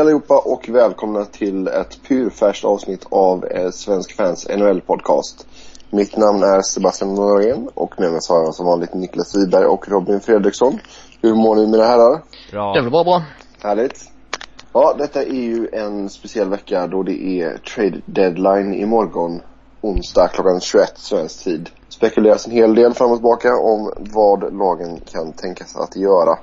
Allihopa och välkomna till ett purfärskt avsnitt av eh, Svensk Fans NHL-podcast. Mitt namn är Sebastian Norén och med mig har jag som vanligt Niklas Wiberg och Robin Fredriksson. Hur mår ni mina herrar? Bra. Det är väl bara bra. Härligt. Ja, detta är ju en speciell vecka då det är trade deadline imorgon, onsdag klockan 21 svensk tid. Spekuleras en hel del fram och tillbaka om vad lagen kan tänkas att göra.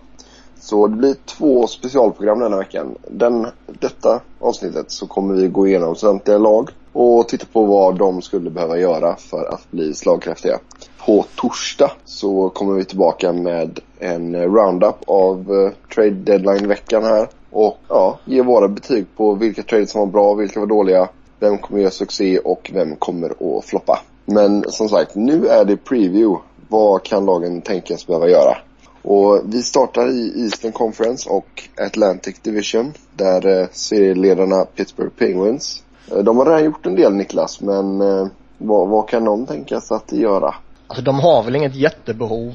Så det blir två specialprogram denna veckan. Den, detta avsnittet så kommer vi gå igenom samtliga lag och titta på vad de skulle behöva göra för att bli slagkraftiga. På torsdag så kommer vi tillbaka med en roundup av uh, trade deadline-veckan här. Och ja, ge våra betyg på vilka trades som var bra, vilka var dåliga, vem kommer göra succé och vem kommer att floppa. Men som sagt, nu är det preview. Vad kan lagen tänkas behöva göra? Och vi startar i Eastern Conference och Atlantic Division där eh, serieledarna Pittsburgh Penguins. Eh, de har redan gjort en del Niklas, men eh, vad, vad kan de tänkas att göra? Alltså de har väl inget jättebehov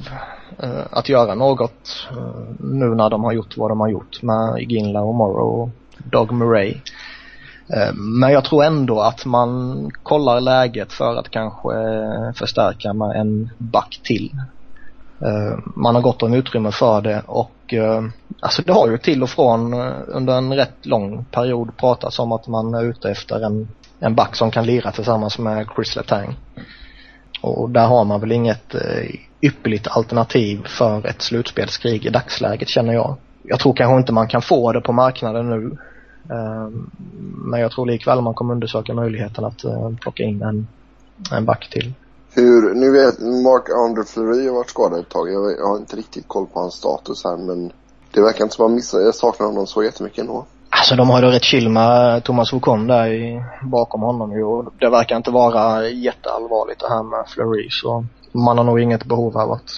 eh, att göra något eh, nu när de har gjort vad de har gjort med Iginla och Morrow och Doug Murray. Eh, men jag tror ändå att man kollar läget för att kanske eh, förstärka med en back till. Eh, man har gott om utrymme för det och eh, alltså det har ju till och från eh, under en rätt lång period pratats om att man är ute efter en, en back som kan lira tillsammans med Chris Letang. Och där har man väl inget ypperligt alternativ för ett slutspelskrig i dagsläget känner jag. Jag tror kanske inte man kan få det på marknaden nu. Men jag tror likväl man kommer undersöka möjligheten att plocka in en, en back till. Hur, nu vet Mark Andre Fleury har varit skadad ett tag. Jag, jag, har inte riktigt koll på hans status här men det verkar inte som att han missar. Jag saknar honom så jättemycket ändå. Alltså de har ju rätt chill med Thomas Wokon där i, bakom honom ju och det verkar inte vara jätteallvarligt det här med Fleury så man har nog inget behov av att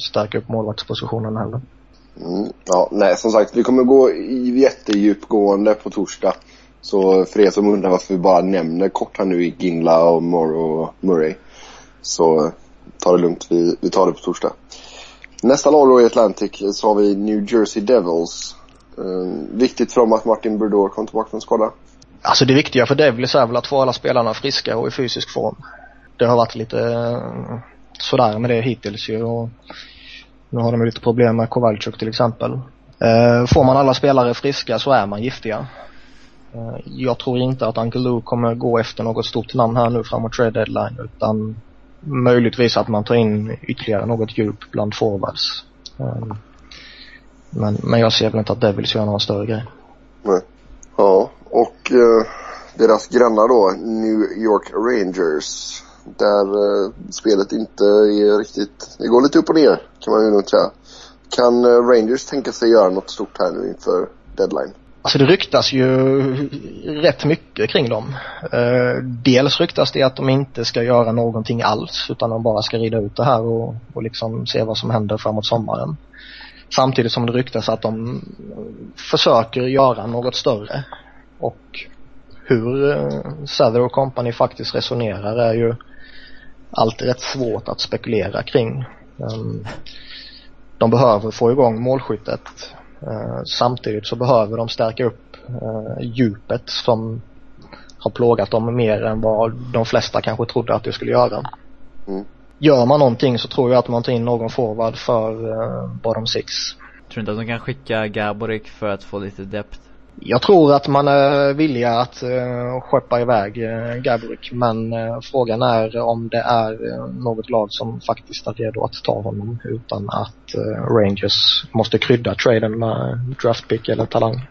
stärka upp målvaktspositionen heller. Mm, ja, nej som sagt vi kommer gå jättedjupgående på torsdag. Så för er som undrar varför vi bara nämner kort här nu i Gingla och Morrow och Murray. Så eh, ta det lugnt, vi, vi tar det på torsdag. Nästa lag då i Atlantic så har vi New Jersey Devils. Eh, viktigt för dem att Martin Brodeur kom tillbaka från skada. Alltså det viktiga för Devils är väl att få alla spelarna friska och i fysisk form. Det har varit lite eh, sådär med det hittills ju och nu har de lite problem med Kowalczyk till exempel. Eh, får man alla spelare friska så är man giftiga. Eh, jag tror inte att Uncle Lou kommer gå efter något stort namn här nu framåt trade deadline utan möjligtvis att man tar in ytterligare något djup bland forwards. Um, men, men jag ser väl inte att Devils gör någon större grej. Nej. Ja, och uh, deras grannar då, New York Rangers. Där uh, spelet inte är riktigt, det går lite upp och ner kan man ju nog säga. Kan uh, Rangers tänka sig göra något stort här nu inför deadline? Alltså det ryktas ju rätt mycket kring dem. Eh, dels ryktas det att de inte ska göra någonting alls utan de bara ska rida ut det här och, och liksom se vad som händer framåt sommaren. Samtidigt som det ryktas att de försöker göra något större. Och hur eh, Sather och Company faktiskt resonerar är ju alltid rätt svårt att spekulera kring. Ehm, de behöver få igång målskyttet samtidigt så behöver de stärka upp eh, djupet som har plågat dem mer än vad de flesta kanske trodde att det skulle göra. Mm. Gör man någonting så tror jag att man tar in någon forward för uh, bottom six. Tror du inte att de kan skicka Gaborik för att få lite depth? Jag tror att man är villiga att uh, skeppa iväg eh, uh, Gabrik men uh, frågan är om det är uh, något lag som faktiskt är redo att ta honom utan att uh, Rangers måste krydda traden med draftpick eller talang.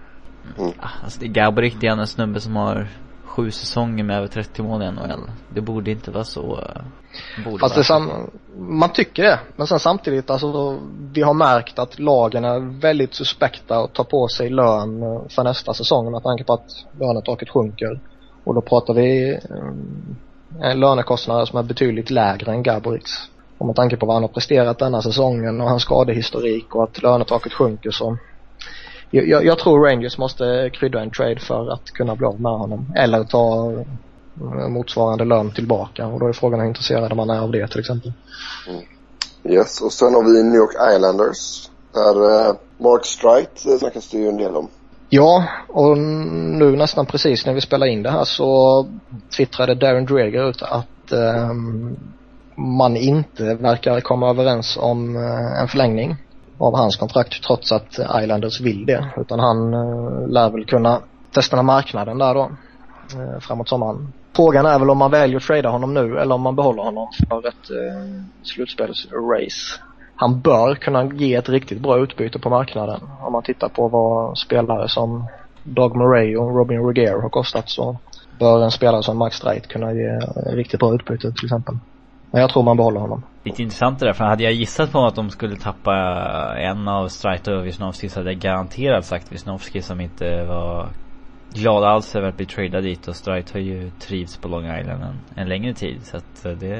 Mm. Alltså det är Gabrik, det är en snubbe som har sju säsonger med över 30 mål i NHL. Det borde inte vara så. Borde Fast det sam man tycker det. Men sen samtidigt alltså, vi har märkt att lagen är väldigt suspekta och tar på sig lön för nästa säsong med tanke på att lönetaket sjunker. Och då pratar vi eh, lönekostnader som är betydligt lägre än Gabriks. Och med tanke på vad han har presterat denna säsongen och hans skadehistorik och att lönetaket sjunker så jag, jag, tror Rangers måste krydda en trade för att kunna bli av med honom. Eller ta eh, motsvarande lön tillbaka och då är frågan hur intresserad man är av det till exempel. Mm. Yes, och sen har vi New York Islanders. Där uh, Mark Strite snackas det ju en del om. Ja, och nu nästan precis när vi spelar in det här så twittrade Darren Dreger ut att eh, man inte verkar komma överens om eh, en förlängning av hans kontrakt trots att Islanders vill det. Utan han eh, lär väl kunna testa marknaden där då eh, framåt sommaren. Frågan är väl om man väljer att trada honom nu eller om man behåller honom för ett eh, slutspelsrace. Han bör kunna ge ett riktigt bra utbyte på marknaden. Om man tittar på vad spelare som Doug Murray och Robin Regier har kostat så bör en spelare som Max Streit kunna ge riktigt bra utbyte till exempel. Men jag tror man behåller honom. Lite intressant det där, för hade jag gissat på att de skulle tappa en av Streit och Wisnowski så hade jag garanterat sagt Wisnowski som inte var glad alls över att bli tradad dit och Streit har ju trivts på Long Island en, en längre tid så att eh, det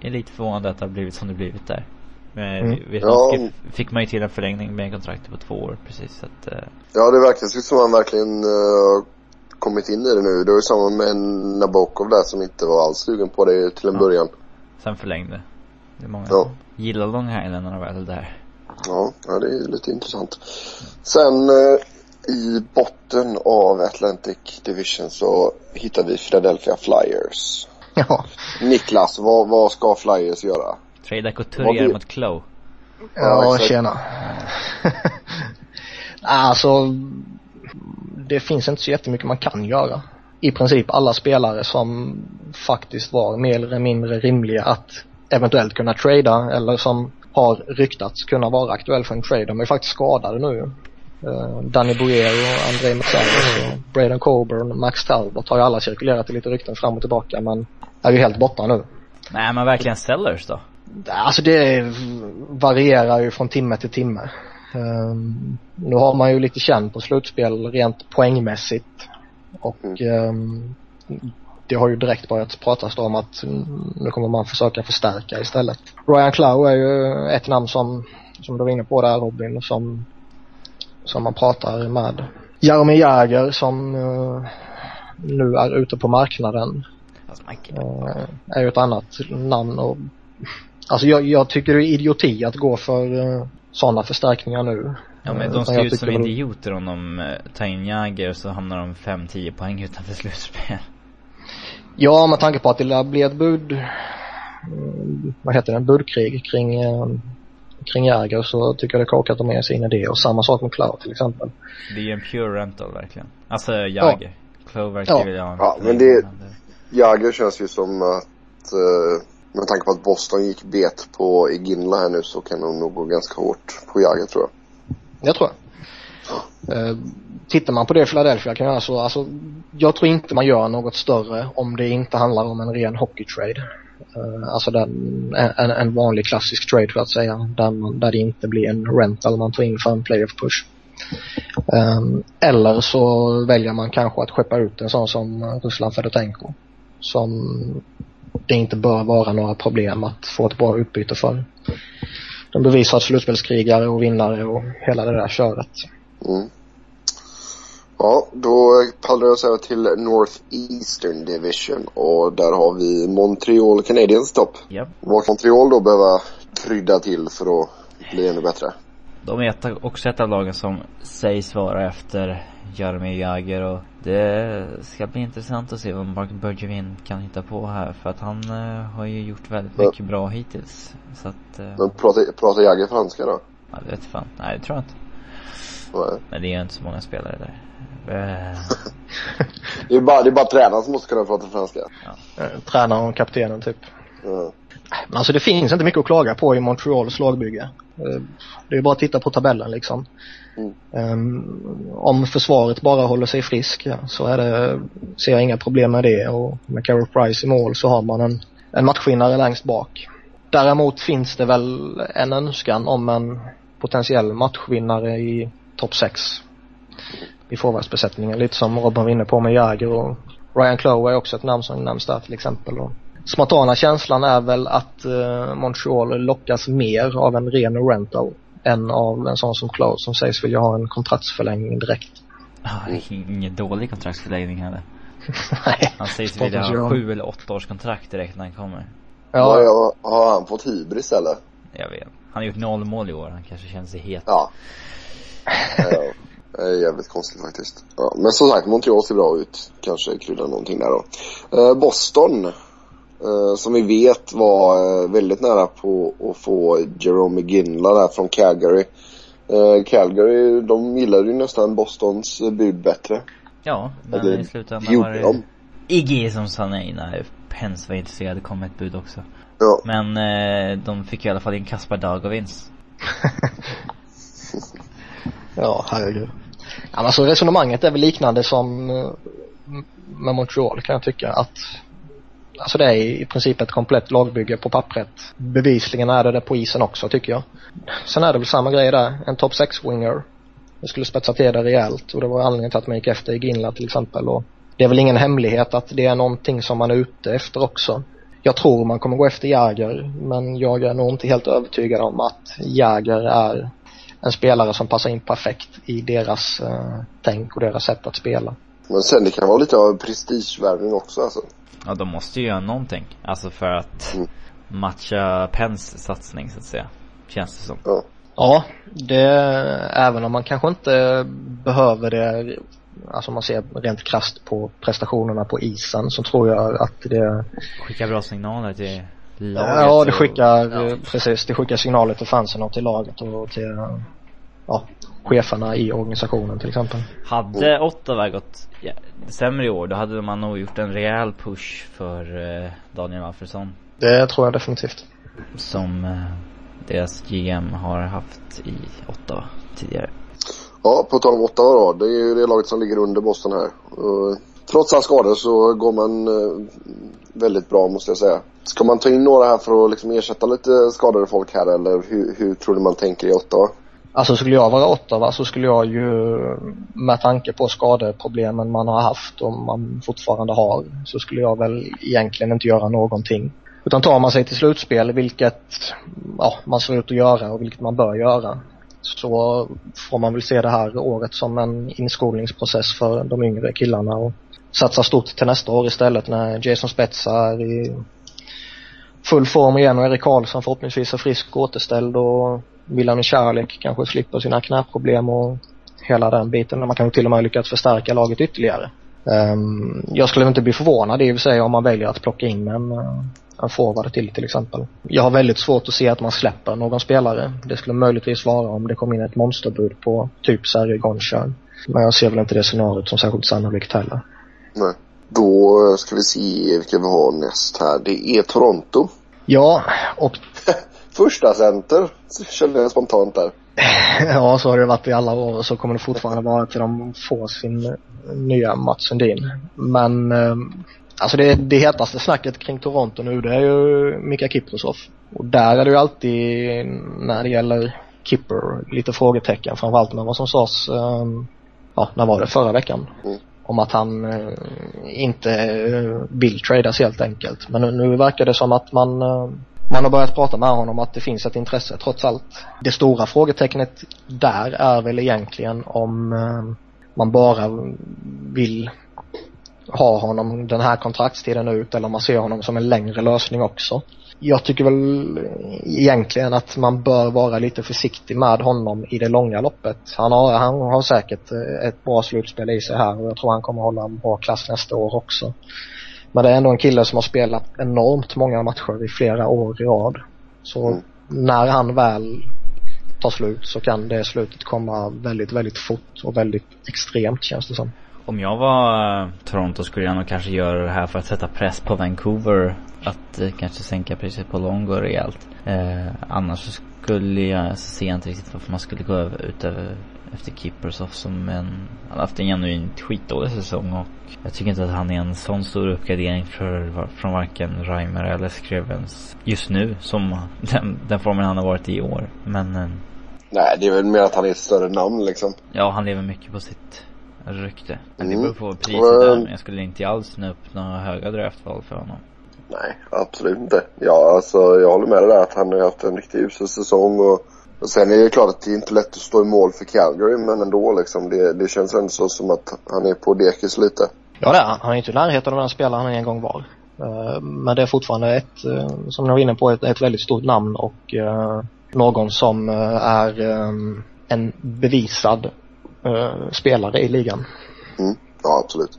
är lite förvånande att det har blivit som det blivit där. Men mm. Wisnowski ja. fick man ju till en förlängning med kontraktet på två år precis så att uh... Ja det verkar som att han verkligen uh, kommit in i det nu. Det var ju samma med Nabokov där som inte var alls sugen på det till en ja. början. Sen förlängde. Det är många ja. som gillar Long Island när de väl är där. Ja, ja det är lite intressant. Sen uh, i botten av Atlantic Division så hittar vi Philadelphia Flyers. Ja. Niklas, vad, vad ska Flyers göra? Trada Couturier mot Klo. Ja, ja tjena. alltså, det finns inte så jättemycket man kan göra. I princip alla spelare som faktiskt var mer eller mindre rimliga att eventuellt kunna trada eller som har ryktats kunna vara aktuell för en trade. De är faktiskt skadade nu. Uh, Danny Boyer och André Metzellis och Braden Coburn Max Talbot har ju alla cirkulerat i lite rykten fram och tillbaka men är ju helt borta nu. Nej men verkligen sellers då? Alltså det varierar ju från timme till timme. Um, nu har man ju lite känn på slutspel rent poängmässigt och um, det har ju direkt börjat pratas om att nu kommer man försöka förstärka istället. Ryan Clough är ju ett namn som, som du var inne på där Robin, som, som man pratar med. Jaromir Jagr som uh, nu är ute på marknaden. Uh, är ju ett annat namn och Alltså jag, jag tycker det är idioti att gå för uh, sådana förstärkningar nu. Ja men de ser ut som väl... idioter om de uh, tar in Jagger och så hamnar de 5-10 poäng utanför slutspel. Ja, med tanke på att det lär bli ett bud, uh, vad heter det, budkrig kring, uh, kring Jäger så tycker jag det är korkat att de är sin idé och samma sak med Cloud till exempel. Det är ju en pure rental verkligen. Alltså Jäger. Ja. Cloud verkar ja. vilja ha Ja, men det, Jäger känns ju som att med tanke på att Boston gick bet på Iginla här nu så kan de nog gå ganska hårt på Jagr tror jag. Det tror jag. Eh, tittar man på det Philadelphia kan göra så, alltså jag tror inte man gör något större om det inte handlar om en ren hockeytrade. Eh, alltså den, en, en vanlig klassisk trade för att säga, där, man, där det inte blir en rental man tar in för en playoff push. Um, eller så väljer man kanske att skeppa ut en sån som Ruslan Fedotenko. Som det inte bör vara några problem att få ett bra utbyte för. De bevisar slutspelskrigare och vinnare och hela det där köret. Mm. Ja, då pallar jag oss över till North Eastern Division och där har vi Montreal Canadiens topp. Yep. Vad kan Montreal då behöva krydda till för att bli ännu bättre? De är också ett av lagen som sägs vara efter Jaromir Jagr och det ska bli intressant att se vad Mark Bergevin kan hitta på här för att han uh, har ju gjort väldigt mycket ja. bra hittills. Så att, uh, Men pratar, pratar Jagr franska då? Ja, det vet fan. Nej, det tror jag inte. Nej. Men det är inte så många spelare där. Det, är bara, det är bara tränaren som måste kunna prata franska. Ja. Tränaren och kaptenen typ. Ja. Alltså det finns inte mycket att klaga på i Montreals lagbygge. Det är bara att titta på tabellen liksom. Mm. Um, om försvaret bara håller sig frisk ja, så är det, ser jag inga problem med det och med Carol Price i mål så har man en, en matchvinnare längst bak. Däremot finns det väl en önskan om en potentiell matchvinnare i topp 6 i forwardsbesättningen. Lite som Robin var inne på med Jäger och Ryan Clough är också ett namn som nämns där till exempel. Och spontana känslan är väl att uh, Montreal lockas mer av en ren rental än av en sån som Klaus som sägs vilja ha en kontraktsförlängning direkt. Ja, ingen dålig kontraktsförlängning heller. Nej. Han sägs vilja ha sju eller åtta års kontrakt direkt när han kommer. Ja. ja. Har han fått hybris eller? Jag vet. Han har gjort noll mål i år. Han kanske känner sig het. Ja. Det är jävligt konstigt faktiskt. Ja, men som sagt, Montreal ser bra ut. Kanske krydda någonting där då. Eh, Boston. Eh, som vi vet var eh, väldigt nära på att få Jerome McGinley där från Calgary. Eh, Calgary, de gillade ju nästan Bostons bud bättre. Ja, men Eller i slutändan var det de. Iggy som sa nej när Pence var intresserad. Det kom ett bud också. Ja. Men eh, de fick i alla fall in Kaspar Dagovins. Ja, herregud. Ja, men alltså resonemanget är väl liknande som med Montreal kan jag tycka att Alltså det är i princip ett komplett lagbygge på pappret. Bevisligen är det det på isen också tycker jag. Sen är det väl samma grej där. En top 6-winger. Det skulle spetsa till det rejält och det var anledningen till att man gick efter i Ginla till exempel. Och det är väl ingen hemlighet att det är någonting som man är ute efter också. Jag tror man kommer gå efter Jäger men jag är nog inte helt övertygad om att Jäger är en spelare som passar in perfekt i deras eh, tänk och deras sätt att spela. Men sen det kan vara lite av prestigevärvning också alltså. Ja, de måste ju göra någonting. Alltså för att Mm. matcha Pens satsning så att säga. Känns det som. Ja. Ja, det, även om man kanske inte behöver det, alltså om man ser rent krasst på prestationerna på isen så tror jag att det, Skicka bra signaler till laget. ja det och- skickar, ja. precis, det skickar signaler till fansen och till laget och till, ja, cheferna i organisationen till exempel. Hade Ottawa gått ja, sämre i år då hade man nog gjort en rejäl push för eh, Daniel Alfredsson. Det tror jag definitivt. Som eh, deras GM har haft i Ottawa tidigare. Ja, på tal om Ottawa då. Det är ju det laget som ligger under Boston här. Och, trots alla skador så går man eh, väldigt bra måste jag säga. Ska man ta in några här för att liksom ersätta lite skadade folk här eller hur, hur tror du man tänker i Ottawa? Alltså skulle jag vara Ottawa så skulle jag ju med tanke på skadeproblemen man har haft och man fortfarande har så skulle jag väl egentligen inte göra någonting. Utan tar man sig till slutspel, vilket ja, man ser ut att göra och vilket man bör göra, så får man väl se det här året som en inskolningsprocess för de yngre killarna och satsa stort till nästa år istället när Jason Spetsa är i full form igen och Erik Karlsson förhoppningsvis är frisk och återställd och Milan Charlek kanske slipper sina knäproblem och hela den biten. Man kan ju till och med lyckas förstärka laget ytterligare. Um, jag skulle inte bli förvånad i och för sig om man väljer att plocka in en, eh, en forward till till exempel. Jag har väldigt svårt att se att man släpper någon spelare. Det skulle möjligtvis vara om det kom in ett monsterbud på typ Sergej Gonchar. Men jag ser väl inte det scenariot som särskilt sannolikt heller. Nej. Då eh, ska vi se vilka vi har näst här. Det är Toronto. Ja, och Första center kände jag spontant där. Ja, så har det varit i alla år och så kommer det fortfarande vara till de får sin nya Mats Sundin. Men eh, alltså det, det hetaste snacket kring Toronto nu det är ju Mika Kiprosov. Och där är det ju alltid när det gäller Kipper lite frågetecken framförallt med vad som sades, eh, ja när var det, förra veckan? Mm. Om att han eh, inte eh, vill tradas helt enkelt. Men nu, verkar det som att man eh, man har börjat prata med honom att det finns ett intresse trots allt. Det stora frågetecknet där är väl egentligen om eh, man bara vill ha honom den här kontraktstiden ut eller om man ser honom som en längre lösning också. Jag tycker väl egentligen att man bör vara lite försiktig med honom i det långa loppet. Han har, han har säkert ett bra slutspel i sig här och jag tror han kommer hålla en bra klass nästa år också. Men det är ändå en kille som har spelat enormt många matcher i flera år i rad. Så Mm. när han väl tar slut så kan det slutet komma väldigt, väldigt fort och väldigt extremt känns det som. Om jag var eh, Toronto skulle jag nog kanske göra det här för att sätta press på Vancouver. Att eh, kanske sänka priset på Longo rejält. Eh, annars så skulle jag, så ser jag inte riktigt varför man skulle gå över, ut över, efter Kippersov som en, han har haft en genuint skitdålig säsong och jag tycker inte att han är en sån stor uppgradering för, från varken Reimer eller Scrivens just nu som den, den formen han har varit i år. Men eh, Nej, det är väl mer att han är ett större namn liksom. Ja, han lever mycket på sitt rykte. Men det Mm. beror på priset där. Mm. Men jag skulle inte alls nå upp några höga draftval för honom. Nej, absolut inte. Ja, alltså jag håller med dig där att han har haft en riktigt usel säsong och, och sen är det klart att det är inte lätt att stå i mål för Calgary men ändå liksom. Det, det känns ändå så som att han är på dekis lite. Ja det är han. Han är inte i närheten av den spelare han en gång var. Eh, Men det är fortfarande ett, eh, som jag var inne på, ett, ett väldigt stort namn och eh, någon som är en bevisad spelare i ligan. Mm. Ja, absolut.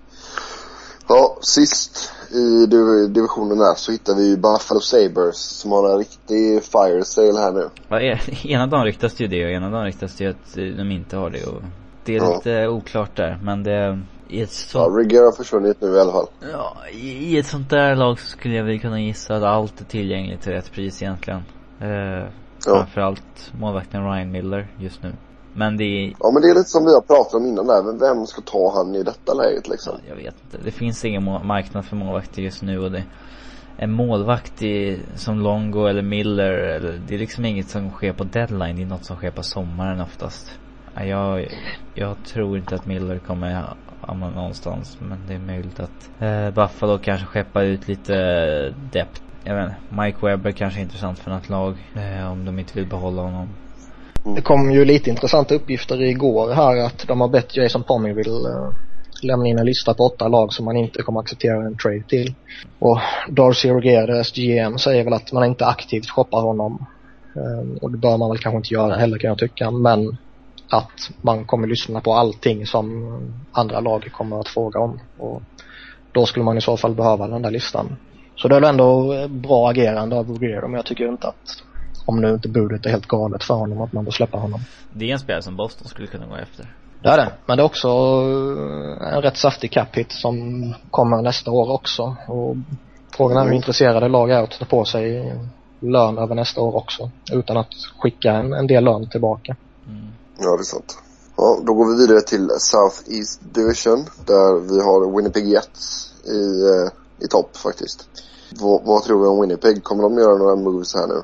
Ja, sist i divisionen där så hittar vi Buffalo Sabres som har en riktig fire sale här nu. Ja, ena dagen ryktas det ju det och ena dagen ryktas det ju att de inte har det och det är ja. lite oklart där men det i ett sånt... Ja, Rigger har försvunnit nu i alla fall. Ja, i ett sånt där lag så skulle jag väl kunna gissa att allt är tillgängligt till rätt pris egentligen. Eh, ja. Framförallt målvakten Ryan Miller just nu. Men det är... Ja men det är lite som vi har pratat om innan där. Vem ska ta han i detta läget liksom? Ja, jag vet inte. Det finns ingen marknad för målvakter just nu och det en målvakt i, som Longo eller Miller eller, det är liksom inget som sker på deadline. Det är något som sker på sommaren oftast. Jag, jag tror inte att Miller kommer hamna någonstans. Men det är möjligt att eh, Buffalo kanske skeppar ut lite depth. Jag vet inte, Mike Webber kanske är intressant för något lag. Eh, om de inte vill behålla honom. Det kom ju lite intressanta uppgifter igår här att de har bett Jason Pominville uh, eh, lämna in en lista på åtta lag som man inte kommer acceptera en trade till. Och Darcy Roger, deras GM, säger väl att man inte aktivt shoppar honom. Um, och det bör man väl kanske inte göra heller kan jag tycka. Men att man kommer lyssna på allting som andra lag kommer att fråga om. Och då skulle man i så fall behöva den där listan. Så det är väl ändå bra agerande av Roger men jag tycker inte att om nu inte budet är helt galet för honom att man bör släppa honom. Det är en spelare som Boston skulle kunna gå efter. Det är det. Men det är också en rätt saftig cap hit som kommer nästa år också. Och frågan är hur intresserade lag är att ta på sig lön över nästa år också. Utan att skicka en, en del lön tillbaka. Mm. Ja, det är sant. Ja, då går vi vidare till South East Division där vi har Winnipeg Jets i, eh, i topp faktiskt. V vad tror vi om Winnipeg? Kommer de göra några moves här nu?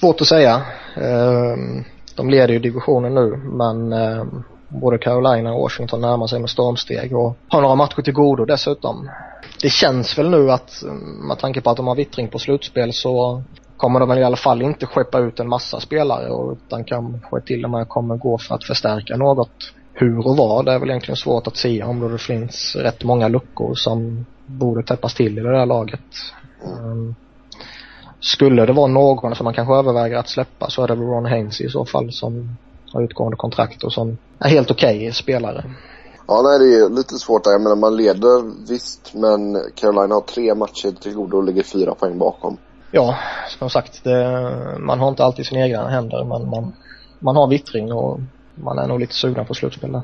Svårt att säga. Ehm, de leder ju divisionen nu men ehm, både Carolina och Washington närmar sig med stormsteg och har några matcher till godo dessutom. Det känns väl nu att mm, med tanke på att de har vittring på slutspel så kommer de väl i alla fall inte skeppa ut en massa spelare utan kanske till och med kommer gå för att förstärka något. Hur och vad det är väl egentligen svårt att säga om då det finns rätt många luckor som borde täppas till i det där laget. Um, skulle det vara någon som man kanske överväger att släppa så är det väl Ron Haynes i så fall som har utgående kontrakt och som är helt okej okay spelare. Ja, nej det är lite svårt där. Jag menar man leder visst men Carolina har tre matcher till godo och ligger fyra poäng bakom. Ja, som sagt, det, man har inte alltid sina egna händer men man, man har vittring och man är nog lite sugna på slutspel där.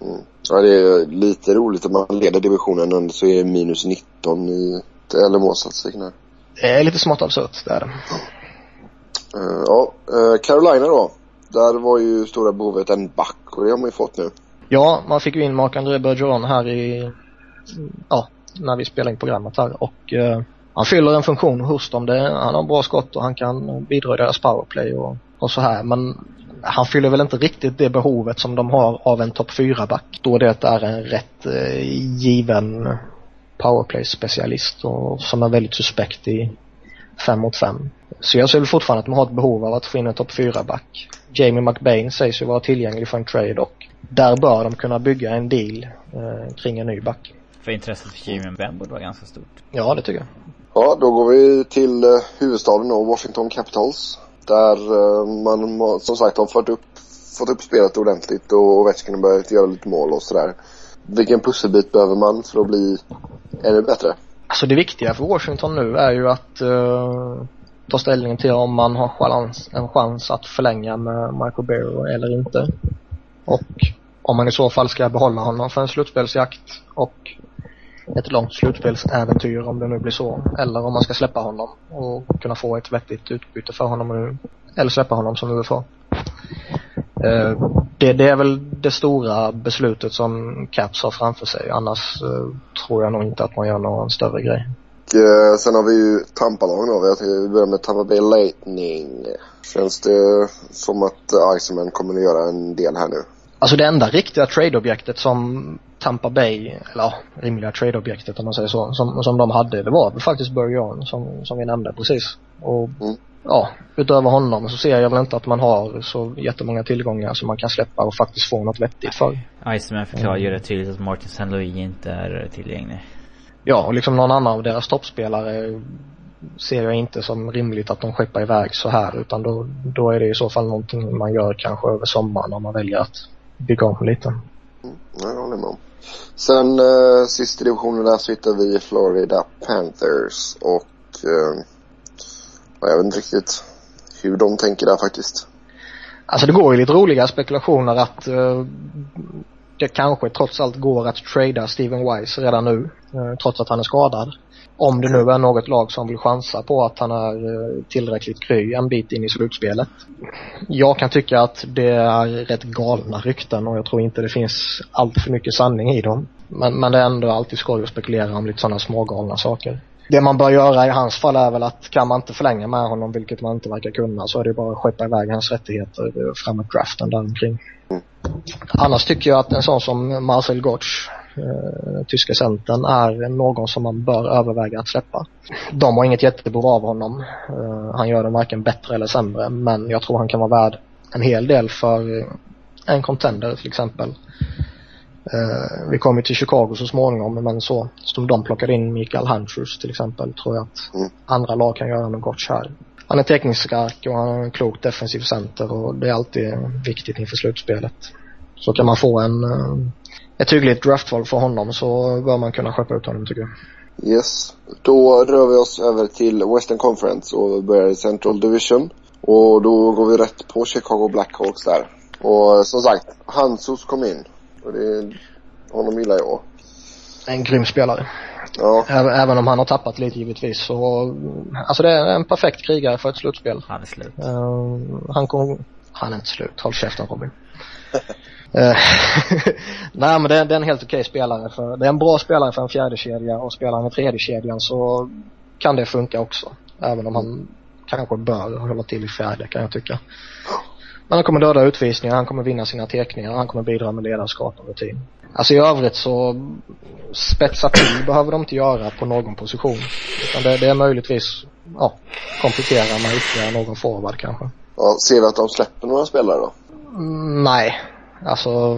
Mm. Ja, det är lite roligt att man leder divisionen och så är det minus 19 i eller målstatistiken Det är lite smått absurt, det är det. Uh, ja, uh, Carolina då. Där var ju stora behovet en back och det har man ju fått nu. Ja, man fick ju in Marc-André Bergeron här i, ja, när vi spelade in programmet här och uh, han fyller en funktion hos dem. Det, han har bra skott och han kan bidra i deras powerplay och, och så här. Men han fyller väl inte riktigt det behovet som de har av en topp 4-back. Då det är en rätt eh, given powerplay-specialist och som är väldigt suspekt i 5 mot 5. Så jag ser fortfarande att de har ett behov av att få in en topp 4-back. Jamie McBain sägs ju vara tillgänglig för en trade och där bör de kunna bygga en deal eh, kring en ny back. För intresset för Jamie McBain borde vara ganska stort. Ja, det tycker jag. Ja, då går vi till uh, huvudstaden då, Washington Capitals. Där uh, man som sagt har fått upp, fått upp spelet ordentligt och Ovechkin har börjat göra lite mål och sådär. Vilken pusselbit behöver man för att bli är det bättre? Alltså det viktiga för Washington nu är ju att uh, ta ställning till om man har chans, en chans att förlänga med Michael Barrow eller inte. Och om man i så fall ska behålla honom för en slutspelsjakt och ett långt slutspelsäventyr om det nu blir så. Eller om man ska släppa honom och kunna få ett vettigt utbyte för honom nu. Eller släppa honom som UFA. Eh, det, det är väl det stora beslutet som Caps har framför sig. Annars eh, tror jag nog inte att man gör någon större grej. Och, eh, sen har vi ju Tampa-lagen då. Vi börjar med Tampa Bay Lightning. Känns det som att Iceman kommer att göra en del här nu? Alltså det enda riktiga trade-objektet som Tampa Bay, eller ja, rimliga trade-objektet om man säger så, som, som de hade, det var faktiskt Burry som, som vi nämnde precis. Och mm. Ja, utöver honom så ser jag väl inte att man har så jättemånga tillgångar som man kan släppa och faktiskt få något vettigt för. Iceman förklarar ju mm. rätt tydligt att Martin St. Louis inte är tillgänglig. Ja, och liksom någon annan av deras toppspelare ser jag inte som rimligt att de skeppar iväg så här utan då, då är det i så fall någonting man gör kanske över sommaren om man väljer att bygga om lite. Mm, jag håller med om. Sen eh, sista divisionen där så hittar vi Florida Panthers och eh, jag vet inte riktigt hur de tänker där faktiskt. Alltså det går ju lite roliga spekulationer att uh, det kanske trots allt går att trada Steven Wise redan nu, uh, trots att han är skadad. Om det nu är något lag som vill chansa på att han är uh, tillräckligt kry en bit in i slutspelet. Jag kan tycka att det är rätt galna rykten och jag tror inte det finns allt för mycket sanning i dem. Men, men det är ändå alltid skoj att spekulera om lite sådana smågalna saker det man bör göra i hans fall är väl att kan man inte förlänga med honom, vilket man inte verkar kunna, så är det bara att skeppa iväg hans rättigheter framåt draften där omkring. Mm. Annars tycker jag att en sån som Marcel Gottsch, eh, tyska centern, är någon som man bör överväga att släppa. De har inget jättebehov av honom. Eh, han gör dem varken bättre eller sämre, men jag tror han kan vara värd en hel del för en contender till exempel. Uh, vi kommer till Chicago så småningom men så som de plockade in Mikael Huntrus till exempel tror jag att mm. andra lag kan göra något gott här. Han är tekningsstark och han har en klok defensiv center och det är alltid viktigt inför slutspelet. Så kan man få en, uh, ett hyggligt draftval för honom så bör man kunna skeppa ut honom tycker jag. Yes. Då rör vi oss över till Western Conference och börjar i Central Division. Och då går vi rätt på Chicago Blackhawks där. Och som sagt, Hansos kom in. Och det, honom gillar jag. En grym spelare. Ja. Även om han har tappat lite givetvis så, alltså det är en perfekt krigare för ett slutspel. Han är slut. Uh, han kommer, han är inte slut. Håll käften Robin. uh, Nej men det är, det är en helt okej spelare för, det är en bra spelare för en fjärde kedja och spelar han i tredje kedjan så kan det funka också. Även om han kanske bör hålla till i fjärde kan jag tycka. Men han kommer döda utvisningar, han kommer vinna sina tekningar, han kommer bidra med ledarskap och rutin. Alltså i övrigt så spetsa till behöver de inte göra på någon position. Utan det, det är möjligtvis, ja, komplettera med ytterligare någon forward kanske. Ja, ser vi att de släpper några spelare då? Mm, nej. Alltså,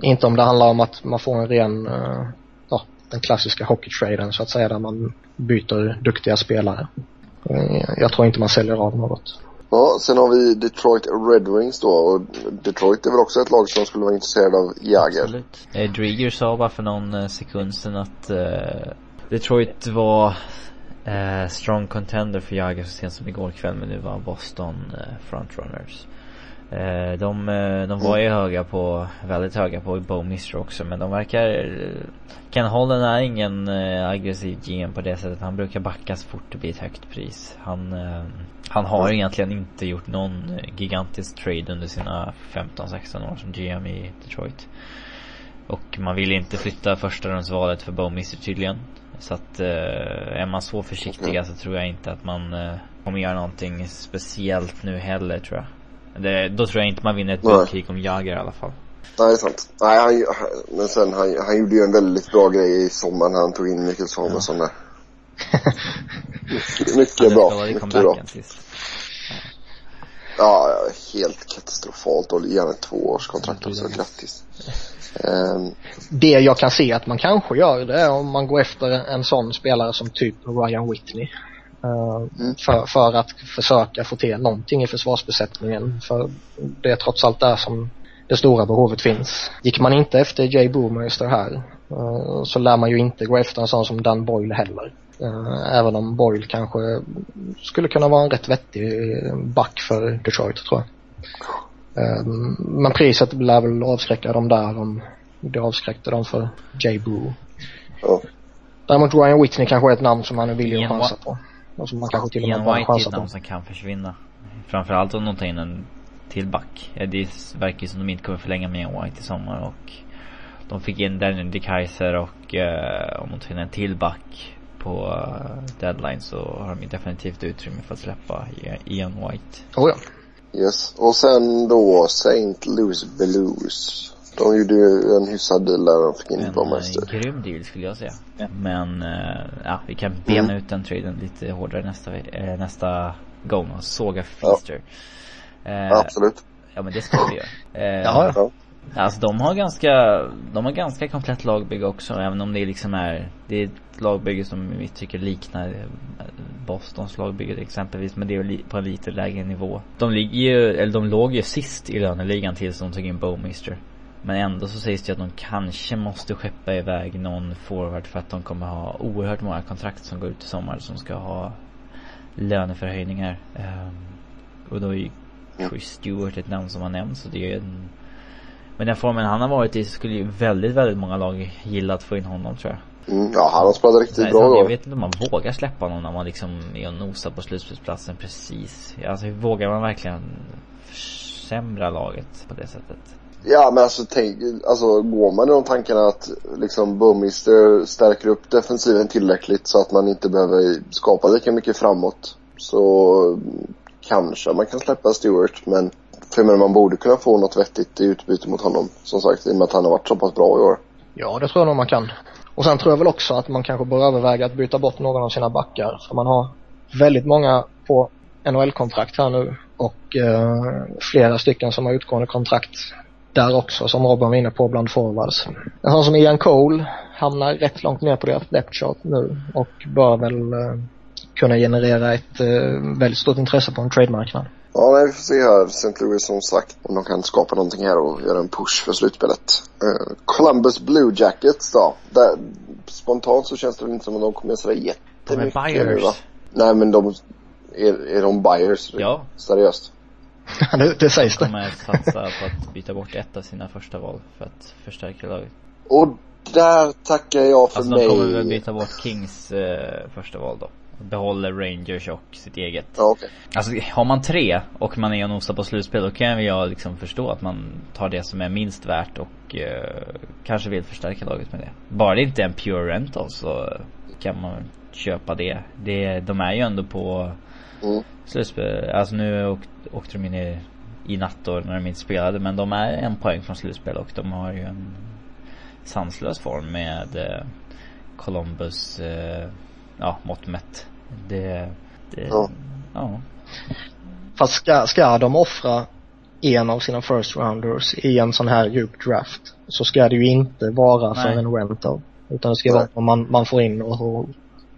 inte om det handlar om att man får en ren, uh, ja, den klassiska hockeytraden så att säga där man byter duktiga spelare. Uh, jag tror inte man säljer av något. Ja, sen har vi Detroit Red Wings då och Detroit är väl också ett lag som skulle vara intresserad av Jagr. Absolut. Eh, Drieger sa bara för någon eh, sekund sedan att eh, Detroit var eh, strong contender för Jagr så sent som igår kväll men nu var Boston eh, frontrunners. Eh, de, eh, de var ju mm. höga på, väldigt höga på Bowmister också men de verkar Ken Holland är ingen aggressiv GM på det sättet. Han brukar backa så fort det blir ett högt pris. Han han har mm. egentligen inte gjort någon gigantisk trade under sina 15-16 år som GM i Detroit. Och man vill inte flytta första rundsvalet för Bowmister tydligen. Så att eh, är man så försiktiga så tror jag inte att man eh, kommer göra någonting speciellt nu heller tror jag. Det, då tror jag inte man vinner ett budkrig om Jagger i alla fall. Nej, det är sant. Nej, han, men sen han, han gjorde ju en väldigt bra grej i sommar när han tog in Mikael Samuelsson ja. där. mycket, bra. Mycket bra. Ja, helt katastrofalt och gärna ett tvåårskontrakt också. Grattis. Um, det jag kan se att man kanske gör det är om man går efter en sån spelare som typ Ryan Whitney. Mm. för, för att försöka få till någonting i försvarsbesättningen. För det är trots allt där som det stora behovet finns. Gick man inte efter Jay Boomeister här uh, så lär man ju inte gå efter en sån som Dan Boyle heller. Uh, även om Boyle kanske skulle kunna vara en rätt vettig back för Detroit tror jag. Men priset lär väl avskräcka dem där om det avskräckte dem för Jay Boo. Oh. Däremot Ryan Whitney kanske är ett namn som man är villig att chansa på. Och som man kanske till och med. Ian White är ett namn som kan försvinna. Framförallt om de tar in en till back. Det verkar som de inte kommer förlänga med Ian White i sommar och de fick in Daniel De Kaiser och uh, om de tar in en till back på uh, deadline så har de definitivt utrymme för att släppa Ian White. Oh ja. Yes. Och sen då St. Louis Blues. De gjorde ju en hyfsad deal där de fick in en. En grym deal skulle jag säga. Ja. Men uh, ja, vi kan bena mm. ut den traden lite hårdare nästa, äh, nästa gång och såga Feaster. Ja. Uh, Absolut. Ja men det ska vi göra. Uh, ja. Alltså de har ganska, de har ganska komplett lagbygge också även om det liksom är, det är ett lagbygge som vi tycker liknar eh, Bostons lagbygge exempelvis men det är på en lite lägre nivå. De ligger ju, eller de låg ju sist i löneligan tills de tog in Bowmister. Men ändå så sägs det att de kanske måste skeppa iväg någon forward för att de kommer ha oerhört många kontrakt som går ut i sommar som ska ha löneförhöjningar. Um, och då är ju Chris Stewart ett namn som har nämnts så det är en med den formen han har varit i så skulle ju väldigt, väldigt många lag gilla att få in honom tror jag. Mm, ja, han har spelat riktigt Nej, bra Jag då. vet inte om man vågar släppa honom när man liksom är och nosar på slutspelsplatsen precis. Alltså hur vågar man verkligen försämra laget på det sättet? Ja men alltså tänk, alltså går man i de tankarna att liksom Bowmister stärker upp defensiven tillräckligt så att man inte behöver skapa lika mycket framåt. Så mm, kanske man kan släppa Stewart men för jag menar, man borde kunna få något vettigt i utbyte mot honom. Som sagt i och med att han har varit så pass bra i år. Ja, det tror jag nog man kan. Och sen tror jag väl också att man kanske bör överväga att byta bort någon av sina backar. För man har väldigt många på NHL-kontrakt här nu och eh, flera stycken som har utgående kontrakt där också som Robin var inne på bland forwards. En sån som Ian Cole hamnar rätt långt ner på deras depth chart nu och bör väl eh, kunna generera ett eh, väldigt stort intresse på en trademarknad. Ja, nej, vi får se här. St. Louis som sagt om de kan skapa någonting här och göra en push för slutspelet. Uh, Columbus Blue Jackets då. Där, spontant så känns det väl inte som att de kommer sådär De är jättemycket buyers. nu va? Nej men de, är, är de buyers? Ja. Seriöst? det, det sägs det. kommer satsa på att byta bort ett av sina första val för att förstärka laget. Och där tackar jag för Alltså mig. de kommer väl byta bort Kings eh, första val då. Behåller Rangers och sitt eget. Ja, okej. Alltså har man tre och man är och nosar på slutspel då kan jag liksom förstå att man tar det som är minst värt och eh, kanske vill förstärka laget med det. Bara det inte är en pure rental så kan man köpa det. det de är ju ändå på Mm. slutspel. Alltså nu åk, åkte de in i, i natt då när de inte spelade men de är en poäng från slutspel och de har ju en sanslös form med eh, Columbus eh, ja, mått mätt. Det, det Ja. ja. Fast ska, ska de offra en av sina first rounders i en sån här djup draft så ska det ju inte vara för Nej. en rental. Utan det ska Nej. vara vad man, man får in och, och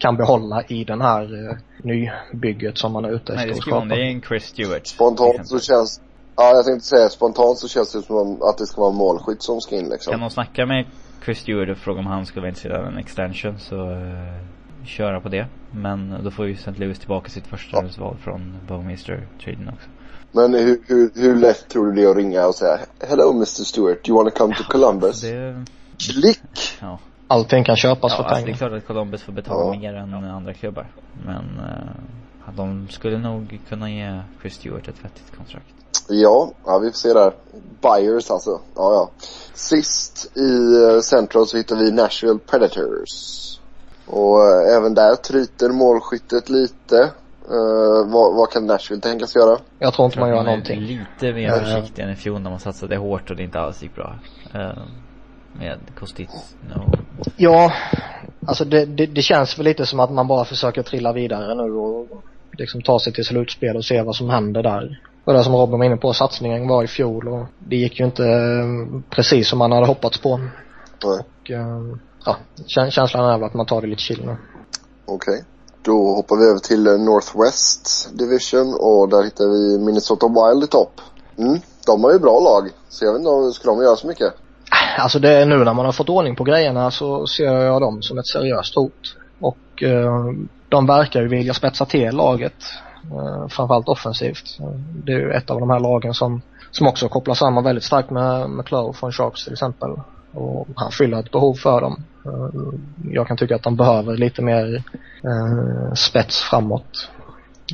kan behålla i den här eh, nybygget som man är ute Nej efter det att vara skapa. det är en Chris Stewart. Spontant så känns, ja jag tänkte säga spontant så känns det som att det ska vara en målskytt som ska in liksom. Kan de snacka med Chris Stewart och fråga om han skulle vara intresserad av en extension så uh, köra på det. Men då får ju St. Louis tillbaka sitt första Ja. val från Bowmeister traden också. Men hur, hur, hur lätt tror du det är att ringa och säga Hello Mr Stewart, do you wanna come to Columbus? Det, Klick! ja. Allting kan köpas Ja, för alltså det är pengar. klart att Columbus får betala Ja. mer än andra klubbar. Men uh, de skulle nog kunna ge Chris Stewart ett vettigt kontrakt. Ja, ja vi får se där. Buyers alltså. Ja, ja. Sist i eh, Central så hittar vi Nashville Predators. Och eh, även där tryter målskyttet lite. Eh, vad, vad kan Nashville tänkas göra? Jag tror inte man gör är någonting. lite mer försiktig än i fjol när man satsade hårt och det inte alls gick bra. Eh, med Kostic. No. Ja, alltså det, det, det känns väl lite som att man bara försöker trilla vidare nu och liksom ta sig till slutspel och se vad som händer där. Och det som Robin var inne på, satsningen var i fjol och det gick ju inte eh, precis som man hade hoppats på. Nej, Och, eh, ja, kä- känslan är väl att man tar det lite chill nu. okej. Då hoppar vi över till eh, Northwest Division och där hittar vi Minnesota Wild i topp. Mm, de har ju bra lag. Så jag vet inte om ska de göra så mycket. Alltså det är nu när man har fått ordning på grejerna så ser jag dem som ett seriöst hot. Och eh, de verkar ju vilja spetsa till laget. Eh, framförallt offensivt. Det är ju ett av de här lagen som, som också kopplar samman väldigt starkt med McClough från Sharks till exempel. Och han fyller ett behov för dem. Eh, jag kan tycka att de behöver lite mer eh, spets framåt.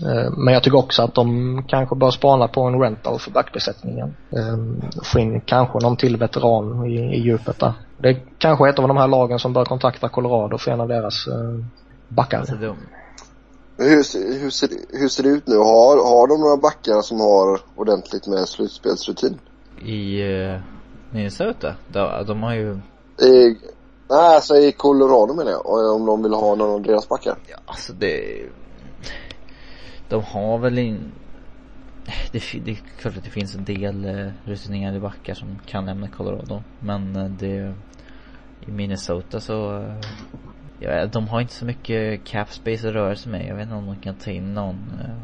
Eh, Men jag tycker också att de kanske bör spana på en rental för backbesättningen. Eh, Få in kanske någon till veteran i, i djupet där. Det är kanske ett av de här lagen som bör kontakta Colorado för en av deras eh, backar. Alltså Hur, ser- hur, ser, hur ser det ut nu? Har, har de några backar som har ordentligt med slutspelsrutin? I uh, Minnesota, de, de har ju I, nej, alltså i Colorado menar jag. Och Om de vill ha någon av deras backar. Ja, alltså det... De har väl in... Det, det är klart att det finns en del eh, rutinerade backar som kan lämna Colorado. Men eh, det... I Minnesota så... eh, Ja, de har inte så mycket cap space att röra sig med. Jag vet inte om de kan ta in någon eh,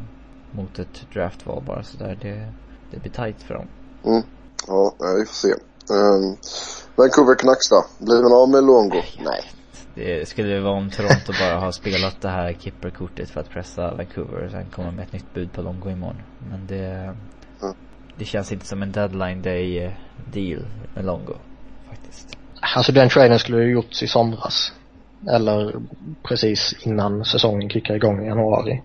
mot ett draftval bara sådär. Det, det blir tight för dem. Mm. Ja, nej, vi får se. Um, Vancouver Canucks då? Blir man av med Luongo? Nej. Det skulle vara om Toronto bara har spelat det här kipperkortet för att pressa Vancouver och sen komma med ett nytt bud på Longo imorgon. Men det, Mm. det känns inte som en deadline day eh, deal med Longo. Faktiskt. Alltså den traden skulle ju gjorts i somras. Eller precis innan säsongen kickar igång i januari.